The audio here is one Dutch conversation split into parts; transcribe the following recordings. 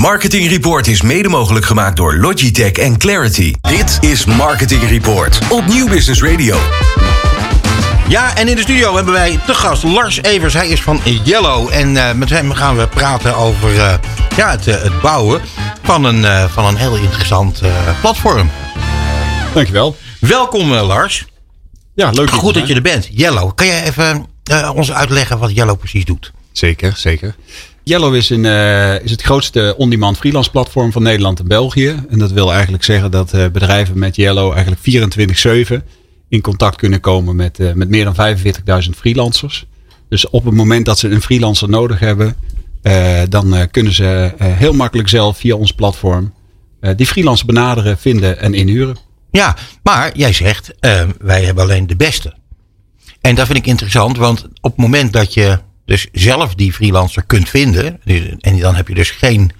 Marketing Report is mede mogelijk gemaakt door Logitech en Clarity. Dit is Marketing Report op Nieuw Business Radio. Ja, en in de studio hebben wij de gast Lars Evers. Hij is van Yellow. En uh, met hem gaan we praten over uh, ja, het, uh, het, bouwen van een, van een heel interessant platform. Dankjewel. Welkom Lars. Ja, leuk. Goed dat je er bent. Yellow. Kan jij even ons uitleggen wat Yellow precies doet? Zeker, zeker. Yellow is, uh, is het grootste on-demand freelance platform van Nederland en België. En dat wil eigenlijk zeggen dat uh, bedrijven met Yellow eigenlijk 24-7 in contact kunnen komen met, uh, met meer dan 45.000 freelancers. Dus op het moment dat ze een freelancer nodig hebben, dan kunnen ze heel makkelijk zelf via ons platform die freelancer benaderen, vinden en inhuren. Ja, maar jij zegt, wij hebben alleen de beste. En dat vind ik interessant, want op het moment dat je dus zelf die freelancer kunt vinden. En dan heb je dus geen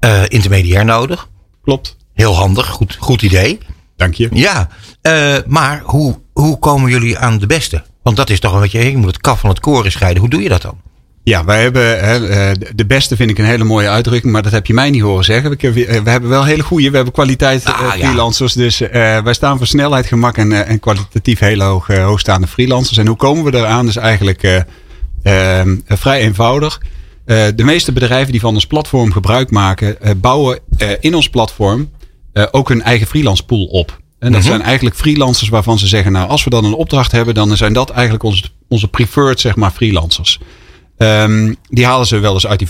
uh, intermediair nodig. Klopt. Heel handig, goed, goed idee. Dank je. Ja, uh, maar hoe, hoe komen jullie aan de beste? Want dat is toch een beetje, je moet het kaf van het koren scheiden. Hoe doe je dat dan? Ja, wij hebben hè, de beste vind ik een hele mooie uitdrukking, maar dat heb je mij niet horen zeggen. We, hebben wel hele goede, we hebben kwaliteit ah, freelancers, ja. dus wij staan voor snelheid, gemak en, en kwalitatief hele hoog, hoogstaande freelancers. En hoe komen we eraan? Dus eigenlijk vrij eenvoudig. Eh, de meeste bedrijven die van ons platform gebruik maken, eh, bouwen eh, in ons platform ook hun eigen freelance pool op. En dat mhm. zijn eigenlijk freelancers waarvan ze zeggen, nou als we dan een opdracht hebben, dan zijn dat eigenlijk onze, onze preferred zeg maar freelancers. Um, die halen ze wel eens uit die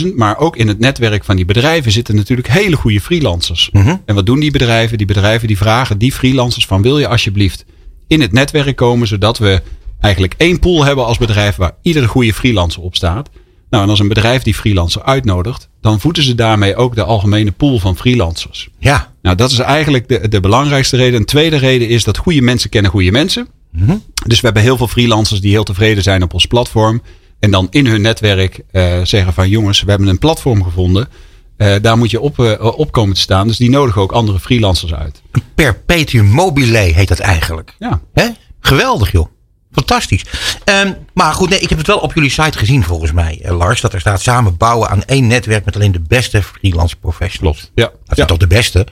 45.000. Maar ook in het netwerk van die bedrijven zitten natuurlijk hele goede freelancers. Mhm. En wat doen die bedrijven? Die bedrijven die vragen die freelancers van wil je alsjeblieft in het netwerk komen, zodat we eigenlijk één pool hebben als bedrijf waar iedere goede freelancer op staat. Nou, en als een bedrijf die freelancer uitnodigt, dan voeden ze daarmee ook de algemene pool van freelancers. Ja. Nou, dat is eigenlijk de, de belangrijkste reden. Een tweede reden is dat goede mensen kennen goede mensen. Mm Dus we hebben heel veel freelancers die heel tevreden zijn op ons platform. En dan in hun netwerk uh, zeggen van jongens, we hebben een platform gevonden. Uh, daar moet je op, uh, op komen te staan. Dus die nodigen ook andere freelancers uit. Een perpetuum mobile heet dat eigenlijk. Ja. Hè? Geweldig joh. Fantastisch. Um, maar goed, nee, ik heb het wel op jullie site gezien volgens mij, eh, Lars. Dat er staat samen bouwen aan één netwerk met alleen de beste freelance professionals. Ja. Dat ja. toch de beste?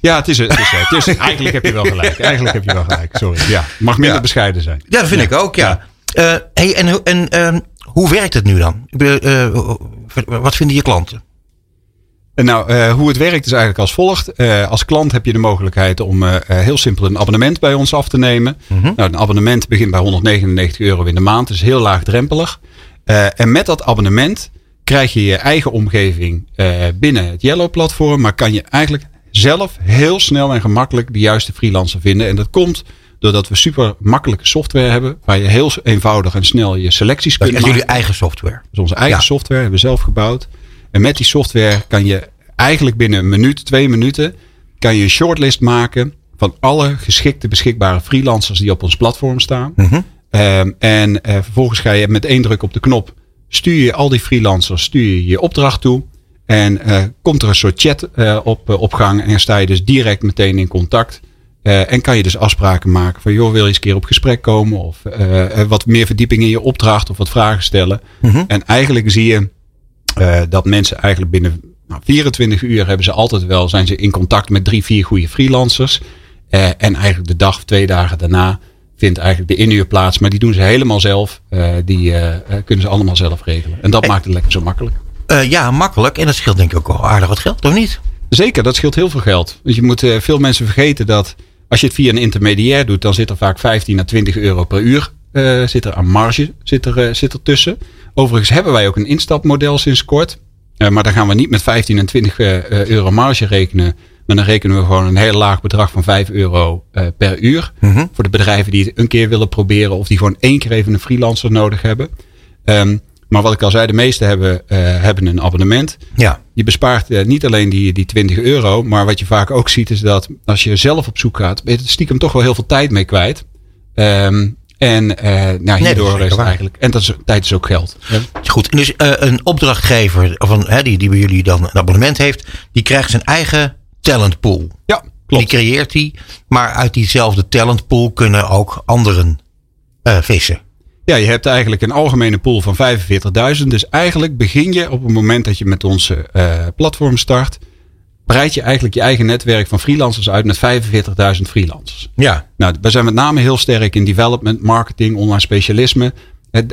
Ja, het is het. Is, het is, eigenlijk heb je wel gelijk. Eigenlijk heb je wel gelijk. Sorry. Ja, mag minder ja. bescheiden zijn. Ja, dat vind ik ook, ja. Uh, hey, en en uh, hoe werkt het nu dan? Uh, wat vinden je klanten? En nou, uh, hoe het werkt is eigenlijk als volgt. Uh, als klant heb je de mogelijkheid om uh, heel simpel een abonnement bij ons af te nemen. Mm -hmm. Nou, een abonnement begint bij 199 euro in de maand, dus heel laagdrempelig. en met dat abonnement krijg je je eigen omgeving binnen het Yellow-platform, maar kan je eigenlijk zelf heel snel en gemakkelijk de juiste freelancer vinden. En dat komt doordat we super makkelijke software hebben, waar je heel eenvoudig en snel je selecties kunt maken. Dat is jullie eigen software? Dat is onze eigen ja. software, hebben we zelf gebouwd. En met die software kan je eigenlijk binnen een minuut, twee minuten, kan je een shortlist maken van alle geschikte beschikbare freelancers die op ons platform staan. Mm -hmm. um, en uh, vervolgens ga je met één druk op de knop, stuur je al die freelancers, stuur je je opdracht toe. En uh, komt er een soort chat uh, op, op gang en sta je dus direct meteen in contact. en kan je dus afspraken maken van joh, wil je eens een keer op gesprek komen of wat meer verdieping in je opdracht of wat vragen stellen. Mm -hmm. En eigenlijk zie je uh, dat mensen eigenlijk binnen nou, 24 uur hebben ze altijd wel, zijn ze in contact met drie, vier goede freelancers. Uh, en eigenlijk de dag, twee dagen daarna vindt eigenlijk de inhuur plaats. Maar die doen ze helemaal zelf. Uh, die kunnen ze allemaal zelf regelen. En dat maakt het lekker zo makkelijk. ja, makkelijk. En dat scheelt denk ik ook wel aardig wat geld, of niet? Zeker, dat scheelt heel veel geld. Dus je moet veel mensen vergeten dat als je het via een intermediair doet, dan zit er vaak 15 à 20 euro per uur zit er aan marge zit er, zit er tussen. Overigens hebben wij ook een instapmodel sinds kort. Uh, maar dan gaan we niet met 15 en 20 euro marge rekenen. Maar dan rekenen we gewoon een heel laag bedrag van 5 euro per uur. -hmm. Voor de bedrijven die het een keer willen proberen. Of die gewoon één keer even een freelancer nodig hebben. Um, maar wat ik al zei, de meeste hebben, hebben een abonnement. Ja. Je bespaart niet alleen die, die 20 euro. Maar wat je vaak ook ziet is dat als je zelf op zoek gaat. Ben je er stiekem toch wel heel veel tijd mee kwijt. Um, en uh, nou, hierdoor nee, is eigenlijk. En dat is, tijd is ook geld. Ja. Goed, dus uh, een opdrachtgever van, hè, die, die bij jullie dan een abonnement heeft, die krijgt zijn eigen talentpool. Ja, klopt. Die creëert hij. Maar uit diezelfde talentpool kunnen ook anderen uh, vissen. Ja, je hebt eigenlijk een algemene pool van 45.000. Dus eigenlijk begin je op het moment dat je met onze uh, platform start. Breid je eigenlijk je eigen netwerk van freelancers uit met 45.000 freelancers. Ja. Nou, wij zijn met name heel sterk in development, marketing, online specialisme.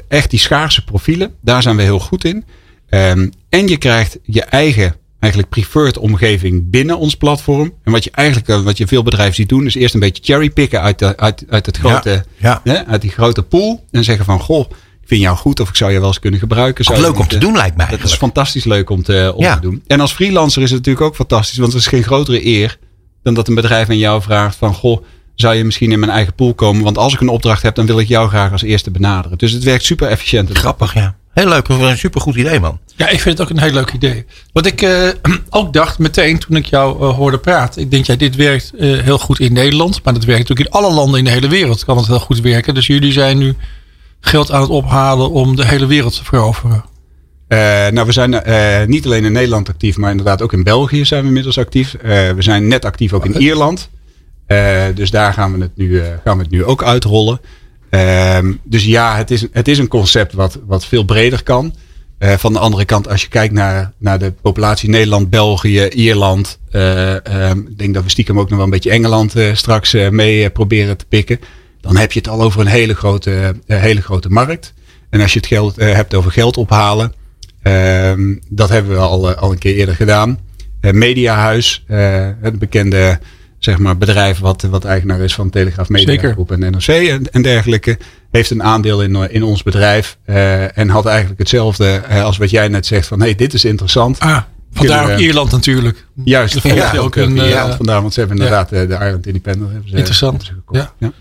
Echt die schaarse profielen, daar zijn we heel goed in. Um, en je krijgt je eigen eigenlijk preferred omgeving binnen ons platform. En wat je eigenlijk, eh, wat je veel bedrijven ziet doen, is eerst een beetje cherrypicken uit, de, uit, uit, het grote, ja, Hè, uit die grote pool. En zeggen van, goh, vind jou goed of ik zou je wel eens kunnen gebruiken. Zou leuk om te doen lijkt mij Dat is fantastisch leuk om, te, om te doen. En als freelancer is het natuurlijk ook fantastisch, want het is geen grotere eer dan dat een bedrijf aan jou vraagt van, goh, zou je misschien in mijn eigen pool komen? Want als ik een opdracht heb, dan wil ik jou graag als eerste benaderen. Dus het werkt super efficiënt. Grappig, ja. Heel leuk, een supergoed idee, man. Ja, ik vind het ook een heel leuk idee. Wat ik uh, ook dacht meteen toen ik jou uh, hoorde praten. Ik denk, ja, dit werkt uh, heel goed in Nederland. Maar dat werkt natuurlijk in alle landen in de hele wereld. Kan het heel goed werken. Dus jullie zijn nu geld aan het ophalen om de hele wereld te veroveren. nou, we zijn niet alleen in Nederland actief, maar inderdaad ook in België zijn we inmiddels actief. we zijn net actief ook in Ierland. dus daar gaan we het nu, gaan we het nu ook uitrollen. Um, dus ja, het is, het is een concept wat, wat veel breder kan. Van de andere kant, als je kijkt naar, naar de populatie Nederland, België, Ierland. Um, ik denk dat we stiekem ook nog wel een beetje Engeland straks mee proberen te pikken. Dan heb je het al over een hele grote, hele grote markt. En als je het geld hebt over geld ophalen. Ehm, dat hebben we al, al een keer eerder gedaan. Mediahuis, het bekende zeg maar, bedrijf wat, wat eigenaar is van Telegraaf Media Groep en NRC en, en, dergelijke, heeft een aandeel in, in ons bedrijf uh, en had eigenlijk hetzelfde uh, als wat jij net zegt van hey, dit is interessant. Ah, vandaar ook Ierland natuurlijk. Juist, ja, ook een, ja, vandaar, want ze hebben inderdaad ja. de Ireland Independent. Hebben ze, Interessant. Hebben ze ja. ja.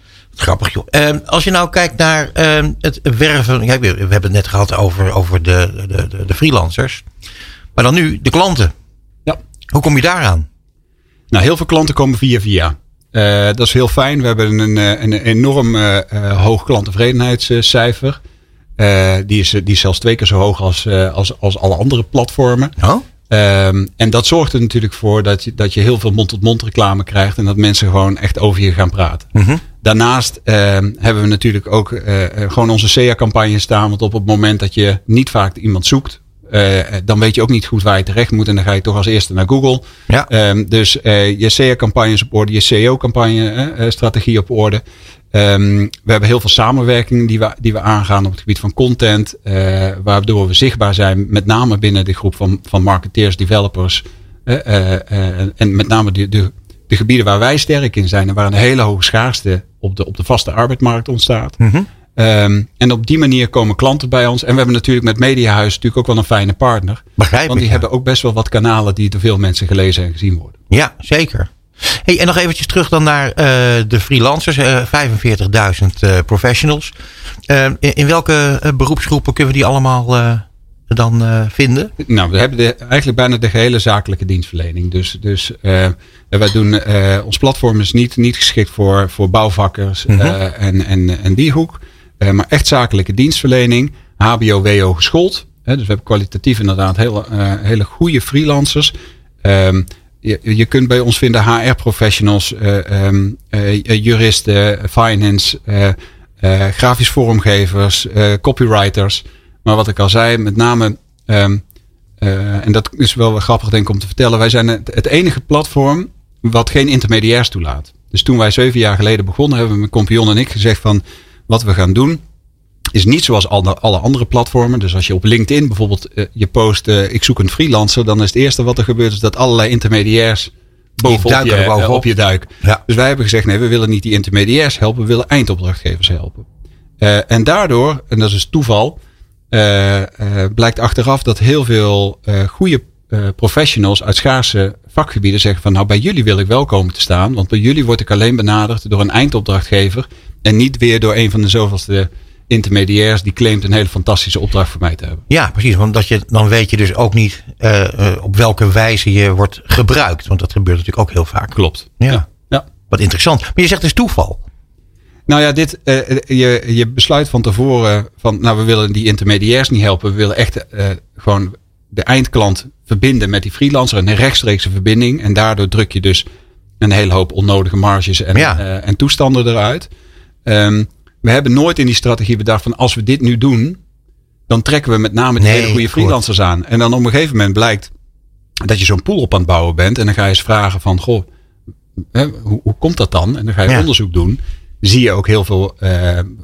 Grappig joh. Um, als je nou kijkt naar um, het werven. Kijk, we hebben het net gehad over, over de, de, de, freelancers. Maar dan nu de klanten. Ja. Hoe kom je daaraan? Nou, heel veel klanten komen via via. Uh, dat is heel fijn. We hebben een, een enorm uh, hoog klanttevredenheidscijfer. Uh, die, is, die is zelfs twee keer zo hoog als, als, als alle andere platformen. Oh? Um, en dat zorgt er natuurlijk voor dat je, dat je heel veel mond-tot-mond reclame krijgt. En dat mensen gewoon echt over je gaan praten. Mm -hmm. Daarnaast uh, hebben we natuurlijk ook uh, gewoon onze SEA-campagne staan. Want op het moment dat je niet vaak iemand zoekt. Dan weet je ook niet goed waar je terecht moet. En dan ga je toch als eerste naar Google. Ja. Um, dus je SEA-campagnes op orde, je SEO-campagne-strategie op orde. Um, we hebben heel veel samenwerkingen die we, die we aangaan op het gebied van content. Waardoor we zichtbaar zijn, met name binnen de groep van, van marketeers, developers. en met name de, de, de gebieden waar wij sterk in zijn. En waar een hele hoge schaarste op de, op de vaste arbeidsmarkt ontstaat. Mm -hmm. Um, en op die manier komen klanten bij ons. En we hebben natuurlijk met Mediahuis natuurlijk ook wel een fijne partner. Begrijp Want die hebben ook best wel wat kanalen die door veel mensen gelezen en gezien worden. Ja, zeker. Hey, en nog eventjes terug dan naar uh, de freelancers. Uh, 45.000 uh, professionals. In, in, welke beroepsgroepen kunnen we die allemaal dan vinden? Nou, we hebben de, eigenlijk bijna de gehele zakelijke dienstverlening. Dus, dus wij doen, ons platform is niet, niet geschikt voor, voor bouwvakkers Mhm. en, en, en die hoek. Uh, maar echt zakelijke dienstverlening, HBO, WO geschoold. Hè, dus we hebben kwalitatief inderdaad hele, hele goede freelancers. Um, je, je kunt bij ons vinden HR-professionals, um, juristen, finance, grafisch vormgevers, copywriters. Maar wat ik al zei, met name, um, en dat is wel wel grappig denk ik om te vertellen. Wij zijn het, het enige platform wat geen intermediairs toelaat. Dus toen wij zeven jaar geleden begonnen, hebben mijn compagnon en ik gezegd van wat we gaan doen is niet zoals alle, andere platformen. Dus als je op LinkedIn bijvoorbeeld uh, je post, uh, ik zoek een freelancer, dan is het eerste wat er gebeurt is dat allerlei intermediairs bovenop je, op je duik. Ja. Dus wij hebben gezegd, nee, we willen niet die intermediairs helpen, we willen eindopdrachtgevers helpen. Uh, en daardoor, en dat is toeval, blijkt achteraf dat heel veel goede professionals uit schaarse vakgebieden zeggen van nou bij jullie wil ik wel komen te staan. Want bij jullie word ik alleen benaderd door een eindopdrachtgever en niet weer door een van de zoveelste intermediairs die claimt een hele fantastische opdracht voor mij te hebben. Ja, precies. Want dat je, dan weet je dus ook niet uh, uh, op welke wijze je wordt gebruikt. Want dat gebeurt natuurlijk ook heel vaak. Klopt. Ja. ja. ja. Wat interessant. Maar je zegt dus toeval. Nou ja, dit, uh, je, je besluit van tevoren van, nou we willen die intermediairs niet helpen. We willen echt gewoon de eindklant verbinden met die freelancer. Een rechtstreekse verbinding. En daardoor druk je dus een hele hoop onnodige marges en, ja. uh, en toestanden eruit. Um, we hebben nooit in die strategie bedacht van als we dit nu doen, dan trekken we met name de hele goede freelancers aan. En dan op een gegeven moment blijkt dat je zo'n pool op aan het bouwen bent. En dan ga je eens vragen van, goh, hè, hoe, hoe komt dat dan? En dan ga je onderzoek doen. Zie je ook heel veel, uh,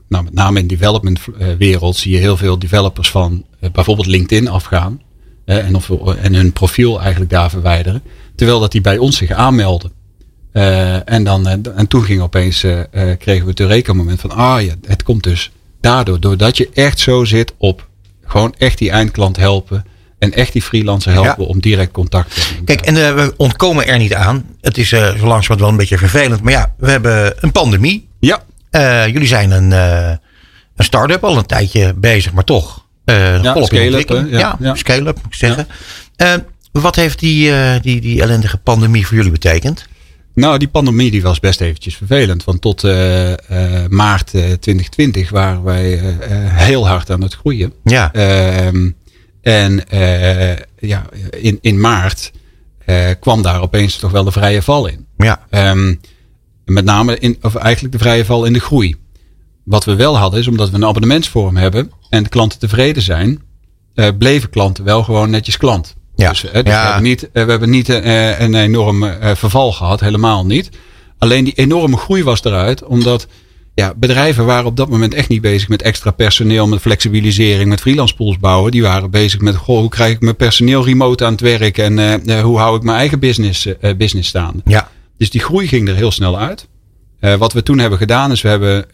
nou, met name in de development eh, wereld, zie je heel veel developers van bijvoorbeeld LinkedIn afgaan. En, of, en hun profiel eigenlijk daar verwijderen. Terwijl dat die bij ons zich aanmelden. en, dan, en toen ging opeens, kregen we het Eureka-moment van, ah ja, het komt dus daardoor. Doordat je echt zo zit op gewoon echt die eindklant helpen en echt die freelancer helpen om direct contact te hebben. Kijk, en uh, we ontkomen er niet aan. Het is uh, zo langzamerhand wel een beetje vervelend. Maar ja, we hebben een pandemie. Ja. Jullie zijn een, een start-up al een tijdje bezig, maar toch. Ja, scale-up. Ja, ja, ja. scale-up moet ik zeggen. wat heeft die, die, die ellendige pandemie voor jullie betekend? Nou, die pandemie die was best eventjes vervelend. Want tot maart 2020 waren wij heel hard aan het groeien. Ja. Ehm, en uh, ja, in, in maart uh, kwam daar opeens toch wel de vrije val in. Ja. Um, met name in, of eigenlijk de vrije val in de groei. Wat we wel hadden is omdat we een abonnementsvorm hebben en de klanten tevreden zijn, uh, bleven klanten wel gewoon netjes klant. Ja. Dus, dus ja. we hebben niet, we hebben niet een enorm verval gehad, helemaal niet. Alleen die enorme groei was eruit, omdat ja, bedrijven waren op dat moment echt niet bezig met extra personeel, met flexibilisering, met freelance pools bouwen. Die waren bezig met, goh, hoe krijg ik mijn personeel remote aan het werk en hoe hou ik mijn eigen business, business staande. Ja. Dus die groei ging er heel snel uit. Uh, wat we toen hebben gedaan is, we hebben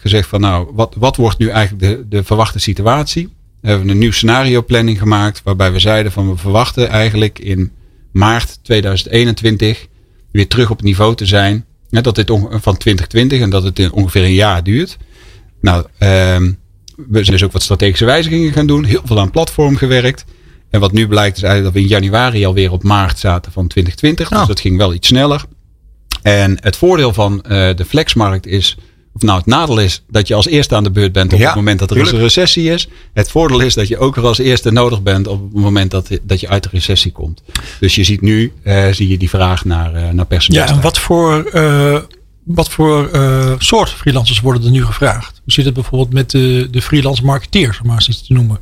gezegd van nou, wat, wat wordt nu eigenlijk de, de verwachte situatie? We hebben een nieuw scenario planning gemaakt, waarbij we zeiden van we verwachten eigenlijk in maart 2021 weer terug op het niveau te zijn dat dit van 2020 en dat het ongeveer een jaar duurt. Nou, uh, we zijn dus ook wat strategische wijzigingen gaan doen. Heel veel aan platform gewerkt. En wat nu blijkt is eigenlijk dat we in januari alweer op maart zaten van 2020. Dus dat ging wel iets sneller. En het voordeel van uh, de flexmarkt is of nou, het nadeel is dat je als eerste aan de beurt bent op het moment dat er een recessie is. Het voordeel is dat je ook er als eerste nodig bent op het moment dat, dat je uit de recessie komt. Dus je ziet nu uh, zie je die vraag naar, uh, naar personeel. Ja, en wat voor, uh, wat voor soort freelancers worden er nu gevraagd? Hoe zit het bijvoorbeeld met de, de freelance marketeers, om maar eens iets te noemen?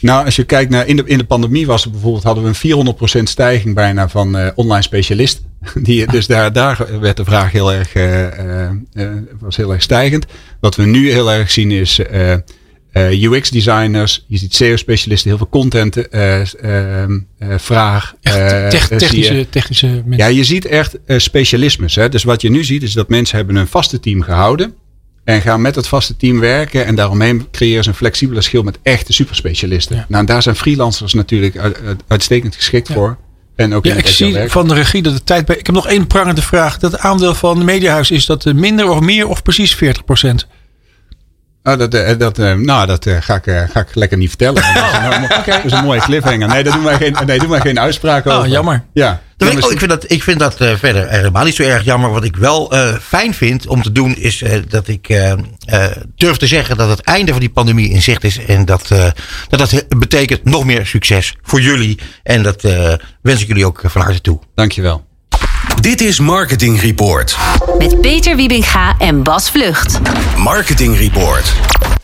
Nou, als je kijkt naar in de, in de pandemie was er bijvoorbeeld hadden we een 400% stijging bijna van uh, online specialisten. Die, dus daar, daar werd de vraag heel erg, uh, uh, was heel erg stijgend. Wat we nu heel erg zien is UX designers, je ziet SEO specialisten, heel veel content ehm, vraag. Echt technische, technische mensen. Ja, je ziet echt specialismes. Hè? Dus wat je nu ziet is dat mensen hebben een vaste team gehouden. En gaan met het vaste team werken. En daaromheen creëren ze een flexibele schil met echte superspecialisten. Ja. Nou, daar zijn freelancers natuurlijk uitstekend geschikt voor. En ook ja, ik zie van de regie dat de tijd bij. Ik heb nog één prangende vraag. Dat het aandeel van de Mediahuis is dat minder of meer of precies 40 procent? Oh, dat, eh, dat, eh, nou, dat eh, ga, ik, ga ik lekker niet vertellen. Dat is, een, okay. dat is een mooie cliffhanger. Nee, daar doen wij geen, nee, doen wij geen uitspraak oh, over. jammer. Ja. Ik, oh, ik, vind dat, ik vind dat verder helemaal niet zo erg jammer. Wat ik wel fijn vind om te doen is dat ik durf te zeggen dat het einde van die pandemie in zicht is. En dat dat, dat betekent nog meer succes voor jullie. En dat wens ik jullie ook van harte toe. Dankjewel. Dit is Marketing Report. Met Peter Wiebinga en Bas Vlucht. Marketing Report.